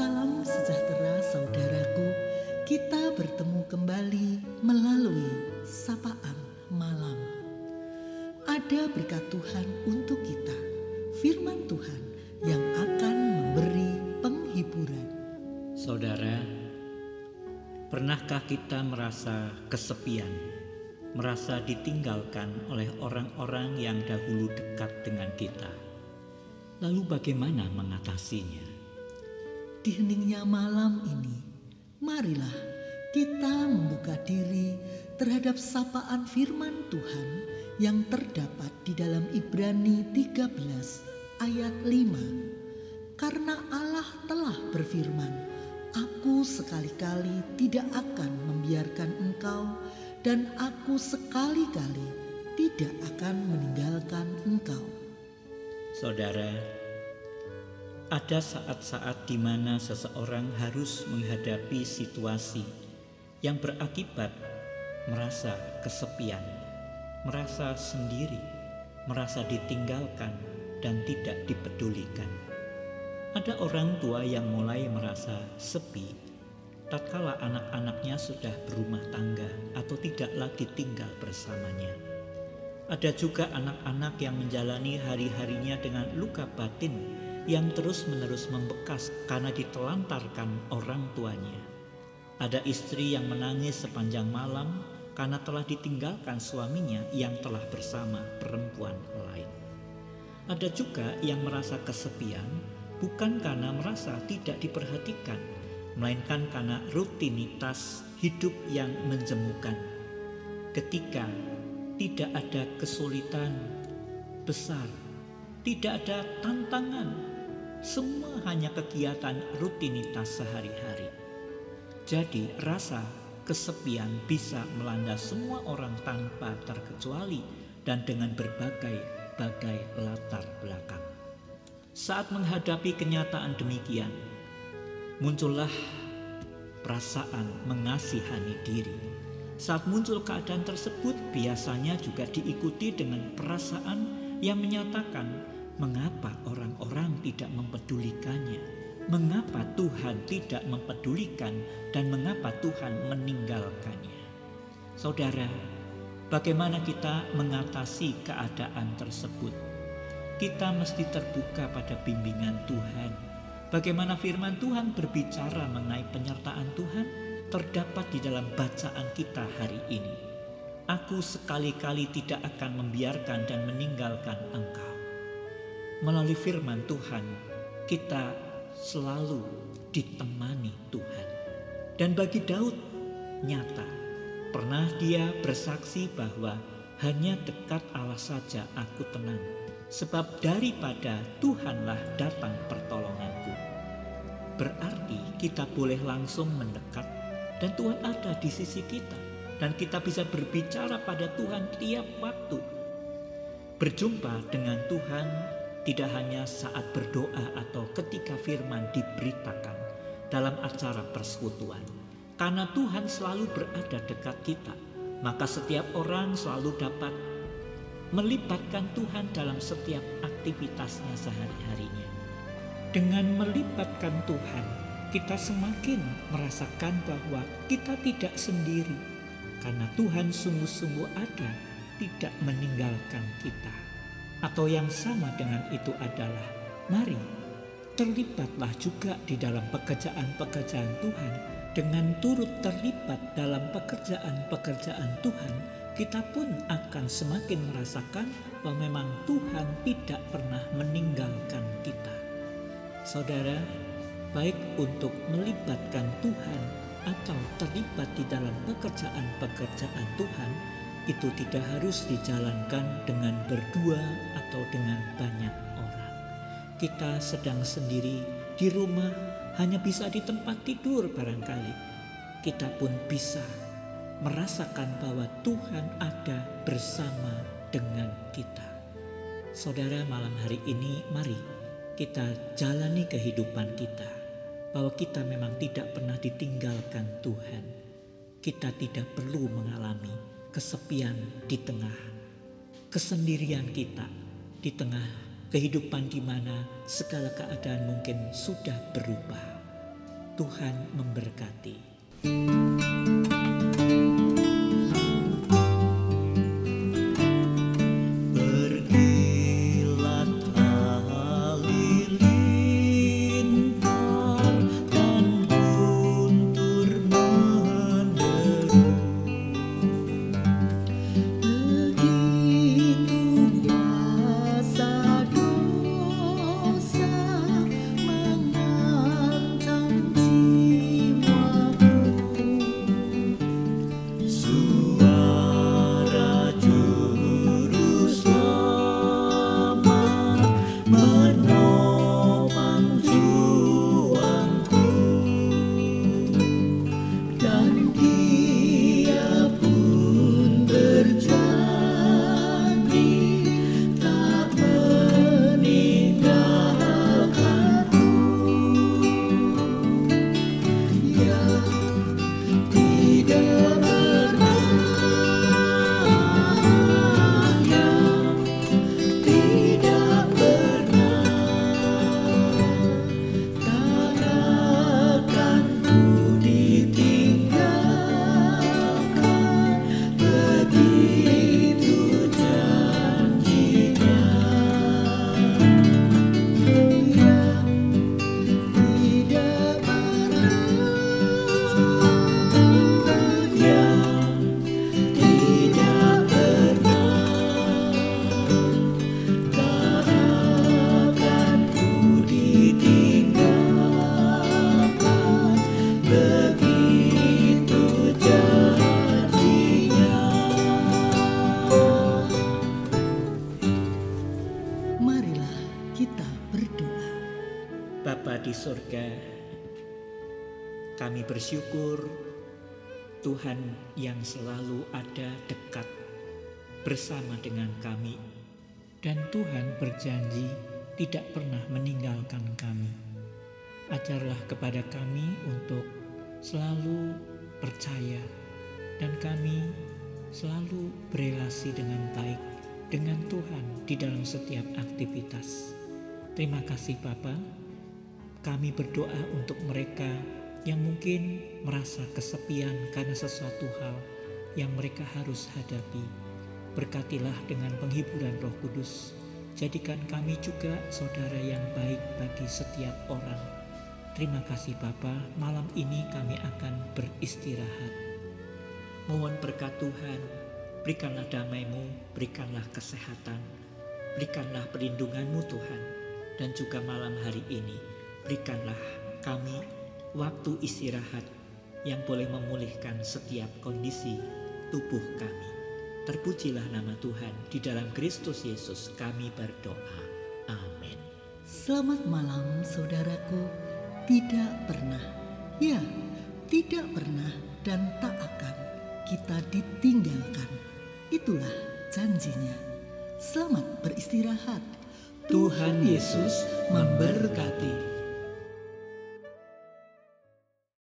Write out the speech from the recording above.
Salam sejahtera saudaraku, kita bertemu kembali melalui sapaan malam. Ada berkat Tuhan untuk kita, firman Tuhan yang akan memberi penghiburan. Saudara, pernahkah kita merasa kesepian, merasa ditinggalkan oleh orang-orang yang dahulu dekat dengan kita? Lalu bagaimana mengatasinya? Di heningnya malam ini, marilah kita membuka diri terhadap sapaan firman Tuhan yang terdapat di dalam Ibrani 13 ayat 5. Karena Allah telah berfirman, Aku sekali-kali tidak akan membiarkan engkau dan aku sekali-kali tidak akan meninggalkan engkau. Saudara, ada saat-saat di mana seseorang harus menghadapi situasi yang berakibat merasa kesepian, merasa sendiri, merasa ditinggalkan, dan tidak dipedulikan. Ada orang tua yang mulai merasa sepi tatkala anak-anaknya sudah berumah tangga atau tidak lagi tinggal bersamanya. Ada juga anak-anak yang menjalani hari-harinya dengan luka batin yang terus-menerus membekas karena ditelantarkan orang tuanya. Ada istri yang menangis sepanjang malam karena telah ditinggalkan suaminya yang telah bersama perempuan lain. Ada juga yang merasa kesepian bukan karena merasa tidak diperhatikan, melainkan karena rutinitas hidup yang menjemukan. Ketika tidak ada kesulitan besar, tidak ada tantangan semua hanya kegiatan rutinitas sehari-hari. Jadi rasa kesepian bisa melanda semua orang tanpa terkecuali dan dengan berbagai-bagai latar belakang. Saat menghadapi kenyataan demikian, muncullah perasaan mengasihani diri. Saat muncul keadaan tersebut, biasanya juga diikuti dengan perasaan yang menyatakan Mengapa orang-orang tidak mempedulikannya? Mengapa Tuhan tidak mempedulikan dan mengapa Tuhan meninggalkannya? Saudara, bagaimana kita mengatasi keadaan tersebut? Kita mesti terbuka pada bimbingan Tuhan. Bagaimana firman Tuhan berbicara mengenai penyertaan Tuhan terdapat di dalam bacaan kita hari ini. Aku sekali-kali tidak akan membiarkan dan meninggalkan engkau melalui firman Tuhan, kita selalu ditemani Tuhan. Dan bagi Daud, nyata, pernah dia bersaksi bahwa hanya dekat Allah saja aku tenang, sebab daripada Tuhanlah datang pertolonganku. Berarti kita boleh langsung mendekat dan Tuhan ada di sisi kita dan kita bisa berbicara pada Tuhan tiap waktu. Berjumpa dengan Tuhan tidak hanya saat berdoa atau ketika firman diberitakan dalam acara persekutuan. Karena Tuhan selalu berada dekat kita, maka setiap orang selalu dapat melibatkan Tuhan dalam setiap aktivitasnya sehari-harinya. Dengan melibatkan Tuhan, kita semakin merasakan bahwa kita tidak sendiri, karena Tuhan sungguh-sungguh ada, tidak meninggalkan kita atau yang sama dengan itu adalah mari terlibatlah juga di dalam pekerjaan-pekerjaan Tuhan. Dengan turut terlibat dalam pekerjaan-pekerjaan Tuhan kita pun akan semakin merasakan bahwa memang Tuhan tidak pernah meninggalkan kita. Saudara baik untuk melibatkan Tuhan atau terlibat di dalam pekerjaan-pekerjaan Tuhan itu tidak harus dijalankan dengan berdua atau dengan banyak orang. Kita sedang sendiri di rumah hanya bisa di tempat tidur barangkali. Kita pun bisa merasakan bahwa Tuhan ada bersama dengan kita. Saudara, malam hari ini mari kita jalani kehidupan kita bahwa kita memang tidak pernah ditinggalkan Tuhan. Kita tidak perlu mengalami kesepian di tengah kesendirian kita, di tengah kehidupan di mana segala keadaan mungkin sudah berubah. Tuhan memberkati. Di surga, kami bersyukur Tuhan yang selalu ada dekat bersama dengan kami. Dan Tuhan berjanji tidak pernah meninggalkan kami. Ajarlah kepada kami untuk selalu percaya dan kami selalu berelasi dengan baik dengan Tuhan di dalam setiap aktivitas. Terima kasih Bapak kami berdoa untuk mereka yang mungkin merasa kesepian karena sesuatu hal yang mereka harus hadapi. Berkatilah dengan penghiburan Roh Kudus. Jadikan kami juga saudara yang baik bagi setiap orang. Terima kasih Bapa, malam ini kami akan beristirahat. Mohon berkat Tuhan, berikanlah damai-Mu, berikanlah kesehatan, berikanlah perlindungan-Mu Tuhan, dan juga malam hari ini berikanlah kami waktu istirahat yang boleh memulihkan setiap kondisi tubuh kami. Terpujilah nama Tuhan di dalam Kristus Yesus kami berdoa. Amin. Selamat malam saudaraku. Tidak pernah, ya tidak pernah dan tak akan kita ditinggalkan. Itulah janjinya. Selamat beristirahat. Tuhan Yesus memberkati.